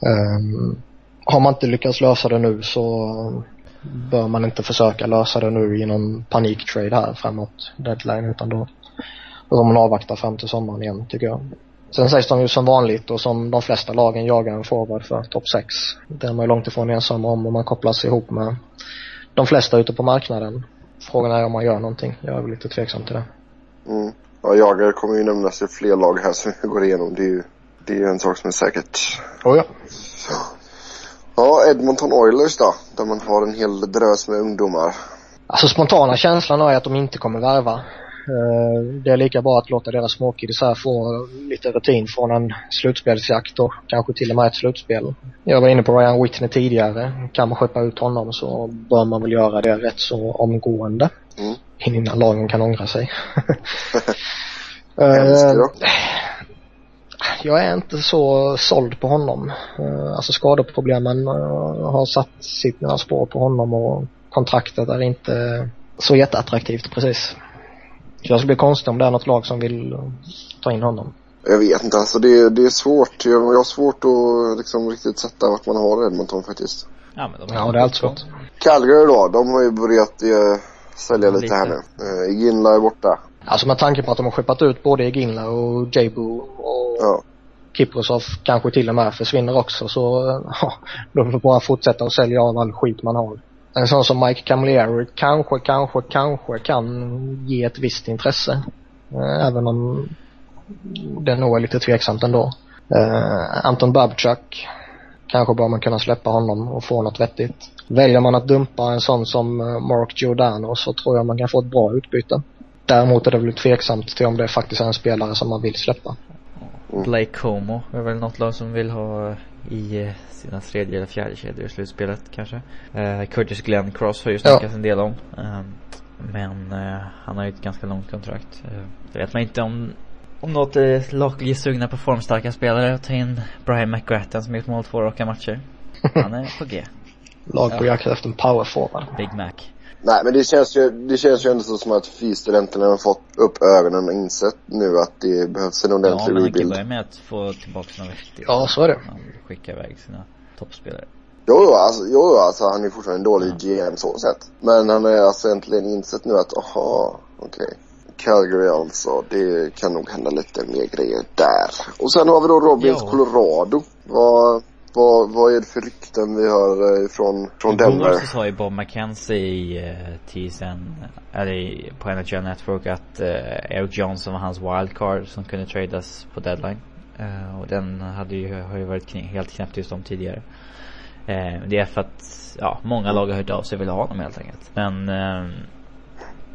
Um, har man inte lyckats lösa det nu så bör man inte försöka lösa det nu i någon paniktrade här framåt deadline utan då bör man avvakta fram till sommaren igen tycker jag. Sen sägs de ju som vanligt och som de flesta lagen jagar en forward för topp 6. Det är man ju långt ifrån ensam om och man kopplas ihop med de flesta ute på marknaden. Frågan är om man gör någonting. Jag är väl lite tveksam till det. Mm. Ja, Jagr kommer ju nämnas i fler lag här som vi går igenom. Det är ju, det är ju en sak som är säkert. Oh ja. Ja, Edmonton Oilers då. Där man har en hel drös med ungdomar. Alltså spontana känslan är att de inte kommer värva. Eh, Det är lika bra att låta deras småkidis här få lite rutin från en slutspelsjakt och kanske till och med ett slutspel. Jag var inne på Ryan Whitney tidigare. Kan man skeppa ut honom så bör man väl göra det rätt så omgående. Mm. Innan lagen kan ångra sig. Eh, jag är inte så såld på honom. Eh, Alltså skadeproblemen har satt sina spår på honom och kontraktet är inte så jätteattraktivt precis. Så jag skulle bli konstig om det är något lag som vill ta in honom. Jag vet inte alltså. Det, är- det är svårt. Jag, jag har svårt att liksom riktigt sätta vart man har Edmonton faktiskt. Ja men de Ja, det är allt svårt. Calgary då. De har ju börjat eh, sälja lite, Lite. här nu. Eh, Ginla är borta. Alltså med tanke på att de har skeppat ut både Eginla och Jabu och Ja. Kiprosov kanske till och med försvinner också så eh, ja, de får bara fortsätta att sälja av all skit man har. En sån som Mike Camilleri kanske, kanske, kanske kan ge ett visst intresse. Eh, även om det nog är lite tveksamt ändå. Eh, Anton Babchuk kanske bör man kunna släppa honom och få något vettigt. Väljer man att dumpa en sån som eh, Mark Giordano så tror jag man kan få ett bra utbyte. Däremot är det väl tveksamt till om det faktiskt är en spelare som man vill släppa. Blake Como är väl något lag som vill ha i eh, sina tredje eller fjärde kedjor i slutspelet kanske. Eh, Curtis Glenn Cross har ju snackats en del om. Eh, men eh, han har ju ett ganska långt kontrakt. Eh, det vet man inte om om något eh, lag är sugna på formstarka spelare ta in Brian McGrattan som gjort mål två raka matcher. Han är på G. Lag på jakt efter en powerforward. Big Mac. Nej men det känns ju, det känns ju ändå så som att FI-studenterna har fått upp ögonen och insett nu att det behövs en Ja ordentlig men han kan rebuild. börja med att få tillbaka något vettigt. Ja, så är det. Han skickar iväg sina toppspelare. Jo, jo, alltså, jo, jo, alltså han är fortfarande en dålig GM så sett. Men han har alltså äntligen insett nu att, aha, okej. Calgary alltså, det kan nog hända lite mer grejer där. Och sen har vi då Robins Ja. Colorado. Vad, vad, vad är det för rykten vi hör eh, från, från Igår Denver? så sa ju Bob McKenzie i uh, TSN, eller på NHL Network att eh, Eric Johnson var hans wildcard som kunde tradas på deadline. Eh, och den hade ju, har ju varit helt knäppt just om tidigare. Eh, det är för att, ja, många lag har hört av sig och vill ha honom helt enkelt. Men, eh,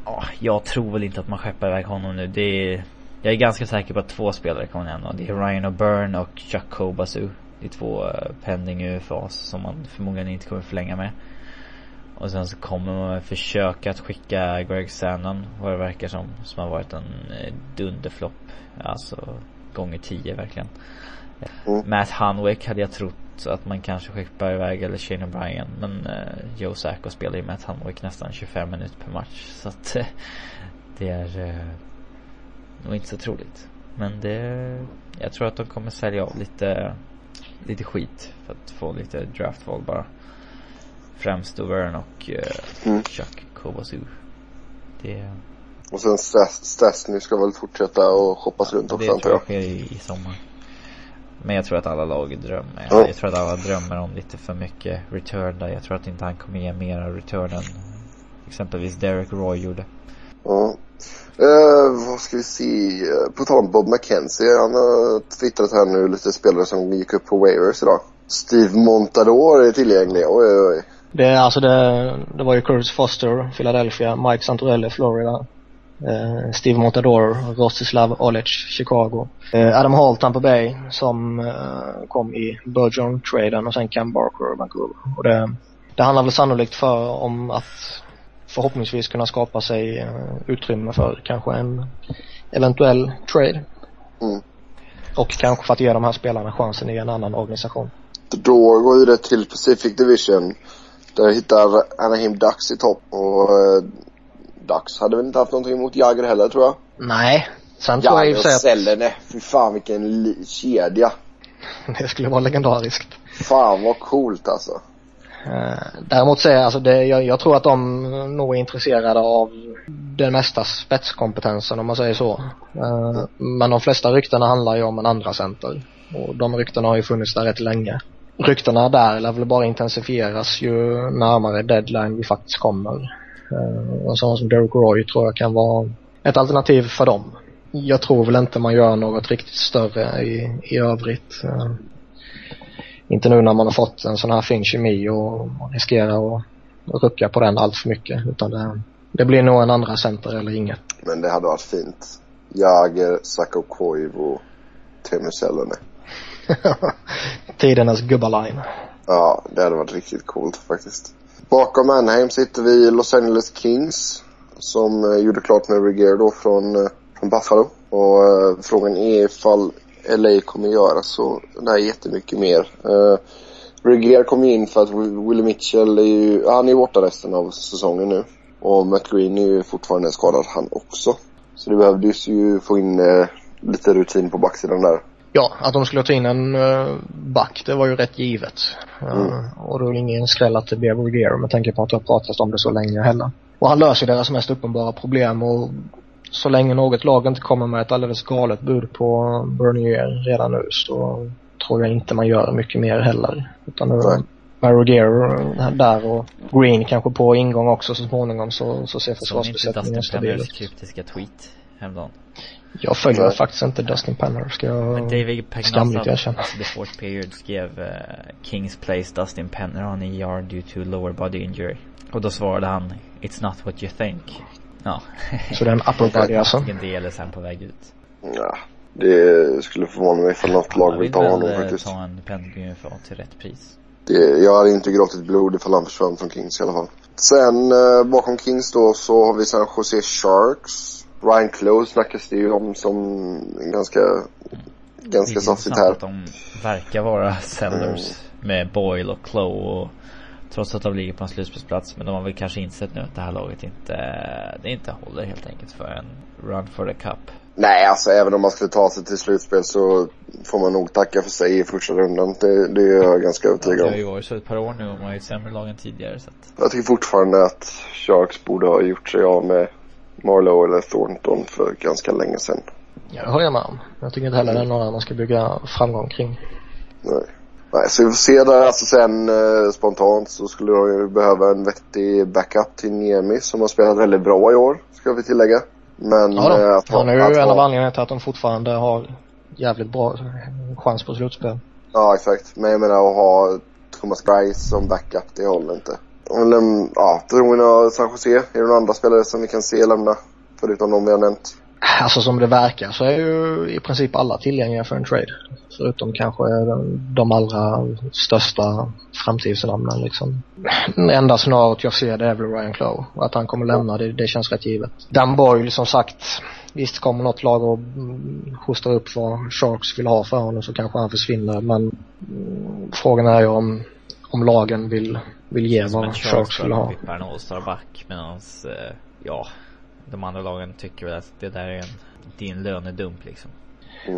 ja, jag tror väl inte att man skeppar iväg honom nu. Det är, jag är ganska säker på att två spelare kommer nämna. Det är Ryan O'Byrne och Chuck Kobasu. Är två uh, pending UFAs som man förmodligen inte kommer förlänga med. Och sen så kommer man försöka att skicka Greg Sandon, vad det verkar som, som har varit en eh, dunderflopp. Alltså gånger tio verkligen. Mm. Matt Hanwick hade jag trott att man kanske skickar iväg eller Shane O'Brien. Men eh, Joe Sacco spelar ju Matt Hanwick nästan 25 minuter per match. Så att eh, det är eh, nog inte så troligt. Men det, jag tror att de kommer sälja av lite, lite skit för att få lite draftval bara. Främst Dovern och eh, Mm. Chuck Kovasu. Det, Och sen Stas- Stasny ska väl fortsätta och shoppas runt det också tror antar jag jag. sker i, i sommar. Men jag tror att alla lag drömmer. Ja. Jag tror att alla drömmer om lite för mycket return där. Jag tror att inte han kommer ge mera return än exempelvis Derek Roy gjorde. Ja. Uh, vad ska vi se? Eh, på tal om Bob McKenzie. Han har twittrat här nu lite spelare som gick upp på waivers idag. Steve Montador är tillgänglig. Oj, oj, oj. Det alltså det, det var ju Curtis Foster, Philadelphia, Mike Santorelli, Florida. Eh, Steve Montador, Rostislav Olic, Chicago. Eh, Adam Hall, Tampa Bay, som eh, kom i Burgeon-traden och sen Cam Barker, Vancouver. Och det, det handlar väl sannolikt för om att förhoppningsvis kunna skapa sig eh, utrymme för kanske en eventuell trade. Mm. Och kanske för att ge de här spelarna chansen i en annan organisation. Då går vi det till Pacific Division. Där hittar Anaheim Ducks i topp och Ducks hade väl inte haft någonting emot Jagr heller tror jag. Nej. Sen tror jag i och för sig att Sellene, fy fan vilken kedja. det skulle vara legendariskt. Fan vad coolt alltså. Eh, däremot så jag, alltså det, jag, jag tror att de nog är intresserade av den mesta spetskompetensen om man säger så. Eh, men de flesta ryktena handlar ju om en andra center. Och de ryktena har ju funnits där rätt länge. Ryktena där lär väl bara intensifieras ju närmare deadline vi faktiskt kommer. Eh, en sån som Derek Roy tror jag kan vara ett alternativ för dem. Jag tror väl inte man gör något riktigt större i, i övrigt. Inte nu när man har fått en sån här fin kemi och, och riskerar att, rucka på den allt för mycket. Utan det, det blir nog en andra center eller inget. Men det hade varit fint. Jagr, Sakko Koivu, Teemu Sellene. Tidernas gubbaline. Ja, det hade varit riktigt coolt faktiskt. Bakom Anaheim sitter vi Los Angeles Kings. Som eh, gjorde klart med Regeer då från, eh, från Buffalo. Och eh, frågan är ifall LA kommer göra så där jättemycket mer. Eh, Regeer kom in för att Willie Mitchell är ju, han är ju borta resten av säsongen nu. Och Matt Green är ju fortfarande skadad han också. Så det behövdes ju få in eh, lite rutin på backsidan där. Ja, att de skulle ta in en uh, back, det var ju rätt givet. Uh, Mm. Och då är det ingen skräll att det blev Ruggiero med tanke på att det har pratats om det så länge heller. Och han löser deras mest uppenbara problem och så länge något lag inte kommer med ett alldeles galet bud på Bernier redan nu så tror jag inte man gör mycket mer heller. Utan nu med Ruggiero där och Green kanske på ingång också så småningom så, så ser försvarsbesättningen stabil ut. kryptiska tweet häromdagen? Jag följer Nej. faktiskt inte Dustin Penner ska jag Men David skamligt erkänna. alltså The Fourth Period skrev uh, Kings place Dustin Penner on ER due to lower body injury. Och då svarade han It's not what you think. Ja. Så en upper body alltså. Antingen det eller sen på väg ut. Ja, det skulle förvåna mig ifall något lag vill ta honom eh, faktiskt. ta en Penguin för till rätt pris. Det, jag hade inte gråtit blod ifall han försvann från Kings i alla fall. Sen eh, bakom Kings då så har vi San Jose Sharks. Ryan Close snackas det ju om som ganska, Det ganska saftigt här. att de verkar vara sellers med Boyle och Chloe och Trots att de ligger på en slutspelsplats men de har väl kanske insett nu att det här laget inte, det inte håller helt enkelt för en run for the cup. Nej, alltså även om man skulle ta sig till slutspel så får man nog tacka för sig i första rundan. Det, det är jag ganska Det övertygad har om. ju varit så ett par år nu och man är ett sämre lag än tidigare så att Jag tycker fortfarande att Sharks borde ha gjort sig av med Marlowe eller Thornton för ganska länge sedan. Ja, det håller jag med om. Jag tycker inte heller det är några man ska bygga framgång kring. Nej. Nej, så vi får se där. Alltså sen eh, spontant så skulle de ju behöva en vettig backup till Niemi som har spelat väldigt bra i år, ska vi tillägga. Men Ja eh, då. att ha, Han är ju att en av anledningarna till att de fortfarande har jävligt bra chans på slutspel. Ja, exakt. Men jag menar att ha Thomas Grice som backup, det håller inte. Eller, ja, beroende av San Jose. Är det några andra spelare som vi kan se lämna? Förutom de vi har nämnt. Alltså som det verkar så är ju i princip alla tillgängliga för en trade. Förutom kanske de, de allra största framtidsnamnen liksom. Det enda scenariot jag ser det är väl Ryan Clough. Att han kommer lämna det, det känns rätt givet. Dan Boyle som sagt. Visst kommer något lag och hostar upp vad Sharks vill ha för honom så kanske han försvinner. Men mm, frågan är ju om, om lagen vill, vill ge som vad en Sharks vill ha. en All-Star-back medans, eh, ja, de andra lagen tycker väl att det där är en, din lönedump liksom.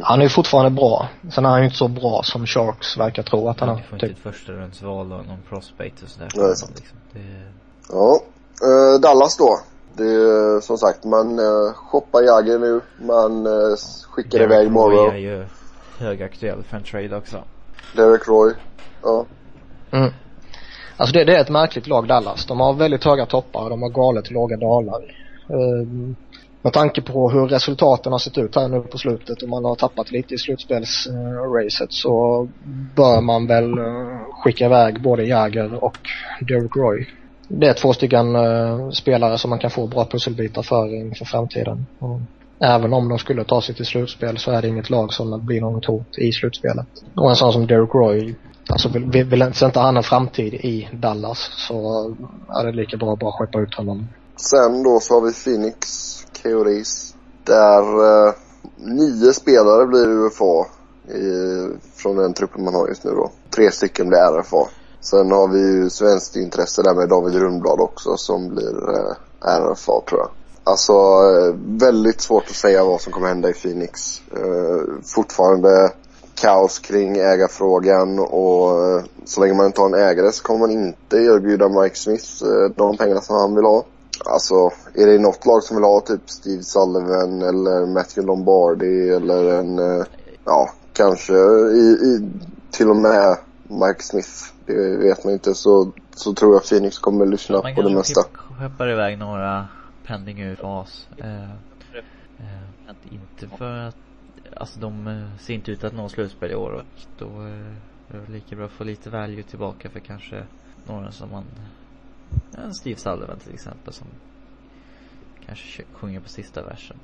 Han är ju fortfarande bra. Sen är han ju inte så bra som Sharks verkar tro att han Du är. får inte Typ. ett första rundsval och någon prospect och sådär. Nej, sant. liksom. det, Ja. Eh, Dallas då. Det är som sagt, man uh, shoppar Jagger nu. Man uh, skickar Derek iväg Roy Morrow. är ju högaktuell för en trade också. Derek Roy. Ja. Mm. Alltså det, det är ett märkligt lag Dallas. De har väldigt höga toppar och de har galet låga dalar. Ehm, med tanke på hur resultaten har sett ut här nu på slutet och man har tappat lite i slutspelsracet så bör man väl eh, skicka iväg både Jagger och Derek Roy. Det är två stycken eh, spelare som man kan få bra pusselbitar för inför framtiden. Och även om de skulle ta sig till slutspel så är det inget lag som blir något hot i slutspelet. Och en sån som Derek Roy Alltså vill, vill, vill inte han en framtid i Dallas så är det lika bra att bara skeppa ut honom Sen då så har vi Phoenix Coyotes. Där eh, nio spelare blir UFA i, från den truppen man har just nu då. Tre stycken blir RFA. Sen har vi ju svenskt intresse där med David Rundblad också som blir eh, RFA tror jag. Alltså eh, väldigt svårt att säga vad som kommer hända i Phoenix. Eh, fortfarande kaos kring ägarfrågan och eh, så länge man inte har en ägare så kommer man inte erbjuda Mike Smith eh, de pengarna som han vill ha. Alltså, är det något lag som vill ha typ Steve Sullivan eller Matthew Lombardi eller en, eh, ja, kanske i, i, till och med Mike Smith. Det vet man inte så, så tror jag Phoenix kommer lyssna Man på det mesta. typ skeppar iväg några pending ur fas. Eh, eh, inte för att, alltså de eh, ser inte ut att nå slutspel i år och då eh, är det lika bra att få lite value tillbaka för kanske några som man, en Steve Sullivan till exempel som kanske sjunger på sista versen.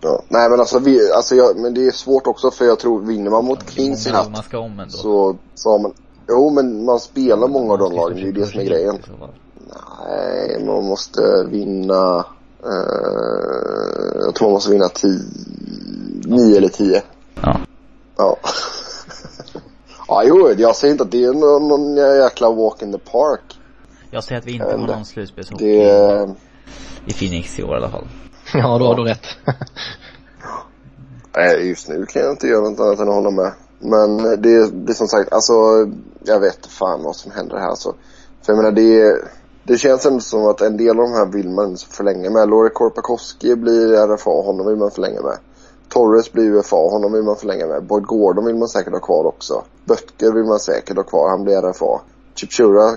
Ja. Nej men alltså, vi, alltså jag, men det är svårt också för jag tror vinner man mot Kings i natt man ska om ändå. så, så har man, jo men man spelar många av de lagen, det är ju det som är grejen. Nej, man måste vinna, eh, jag tror man måste vinna 10, 9 eller 10. Ja. Ja. ja, jo, jag säger inte att det är någon, någon jäkla walk in the park. Jag säger att vi inte har någon slutspelshockey Det, i Phoenix i år i alla fall. Ja, då har du rätt. nej, just nu kan jag inte göra något annat än att hålla med. Men det, det är som sagt, alltså, jag vet fan vad som händer här alltså. För jag menar det, det känns ändå som att en del av de här vill man förlänga med. Lori Korpakowski blir RFA, honom vill man förlänga med. Torres blir UFA, honom vill man förlänga med. Boyd Gordon vill man säkert ha kvar också. Böttger vill man säkert ha kvar, han blir RFA. Chipchura,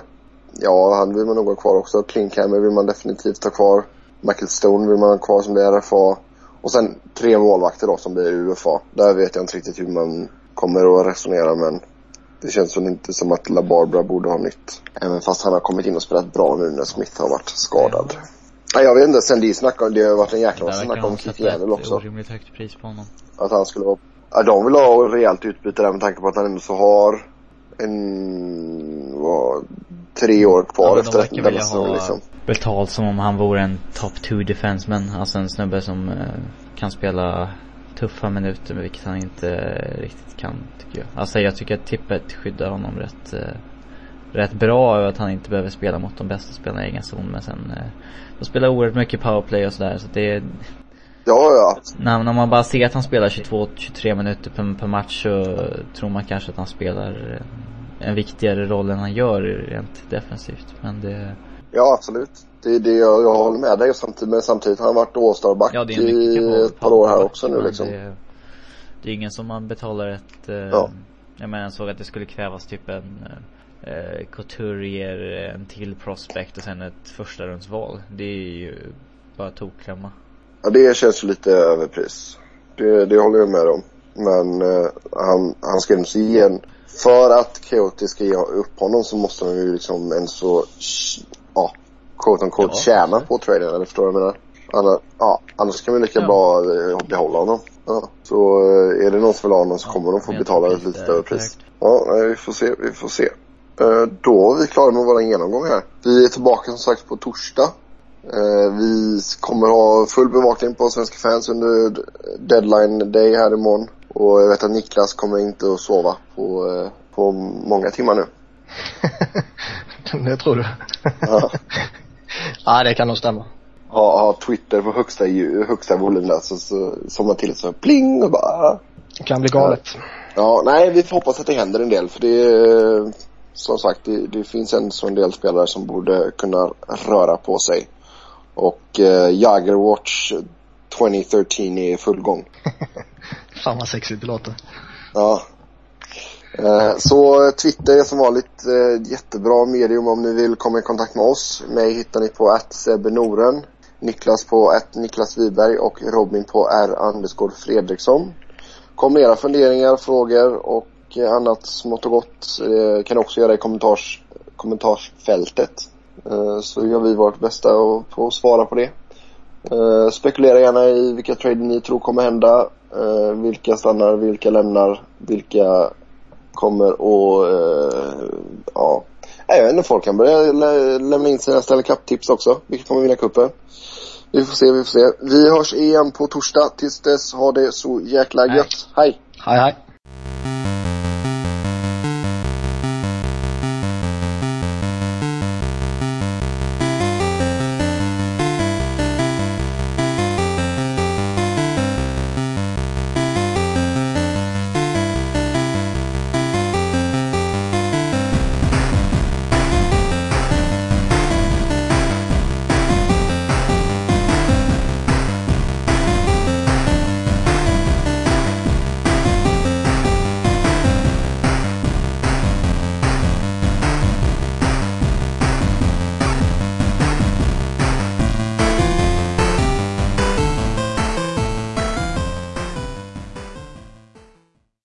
ja han vill man nog ha kvar också. Klinkhammer vill man definitivt ha kvar. Michael Stone vill man ha kvar som blir RFA. Och sen tre målvakter då som blir UFA. Där vet jag inte riktigt hur man kommer att resonera men det känns väl inte som att La Barbara borde ha nytt. Även fast han har kommit in och spelat bra nu när Smith har varit skadad. Nej, jag vet inte, sen det snack om, det har varit en jäkla massa snack om de Keith Yandel också. orimligt högt pris på honom. Att han skulle vara... Ja, de vill ha rejält utbyte där med tanke på att han ändå så har en... Vad, tre år kvar Ja, de efter verkar denna säsong liksom. betalt som om han vore en top 2 defenseman. Alltså en snubbe som eh, kan spela tuffa minuter, vilket han inte eh, riktigt kan tycker jag. Alltså jag tycker att tippet skyddar honom rätt, eh, rätt bra och att han inte behöver spela mot de bästa spelarna i egen zon. Men sen, eh, de spelar oerhört mycket powerplay och sådär så det Ja, ja. när, när man bara ser att han spelar 22-23 minuter per, per match så tror man kanske att han spelar en viktigare roll än han gör rent defensivt. Men det Ja, absolut. Det är det jag, jag håller med dig samtidigt, men samtidigt har han varit All-star-back Ja, är i ett par år här också nu liksom. Det, det är ingen som man betalar ett, eh, Ja. jag menar jag såg att det skulle krävas typ en eh, Couturier, en till prospect och sen ett första rundsval. Det är ju bara tokklämma. Ja, det känns lite överpris. Det, det håller jag med om. Men eh, han, han ska ändå ge en... För att Coyote ska ge upp honom så måste han ju liksom en så... Ja, quote on quote Ja, tjäna på traden, eller förstår du vad jag menar? Annars, ja, annars kan vi lika Ja. bra eh, behålla honom. Ja. Så eh, är det någon som vill ha honom så kommer de få betala ett lite överpris. högt. Ja, vi får se, vi får se. Eh, då är vi klara med vår genomgång här. Vi är tillbaka som sagt på torsdag. Eh, vi kommer ha full bevakning på Svenska fans under deadline day här imorgon. Och jag vet att Niklas kommer inte att sova på, eh, på många timmar nu. det tror du? Ja. ja, det kan nog stämma. Ha, ha Twitter på högsta, högsta volym där så, så somnar till så pling och bara Det kan bli galet. Ja, nej vi får hoppas att det händer en del för det är som sagt det, det finns en sån del spelare som borde kunna röra på sig. Och eh, Jagerwatch 2013 är i full gång. Fan vad sexigt det låter. Ja. Eh, så Twitter är som vanligt eh, jättebra medium om ni vill komma i kontakt med oss. Mig hittar ni på Noren, Niklas på att Niklas Wiberg och Robin på R. Fredriksson. Kom med era funderingar, frågor och eh, annat smått och gott. Eh, kan också göra i kommentars, kommentarsfältet. Eh, så gör vi vårt bästa och- på att svara på det. Eh, spekulera gärna i vilka trader ni tror kommer hända. Eh, vilka stannar, vilka lämnar, vilka kommer eh, ja. Jag vet inte, folk kan börja lä lämna in sina Stanley Cup-tips också. Vilka kommer vinna cupen? Vi får se, vi får se. Vi hörs igen på torsdag. Tills dess, ha det så jäkla gött. Hej! Hej hej.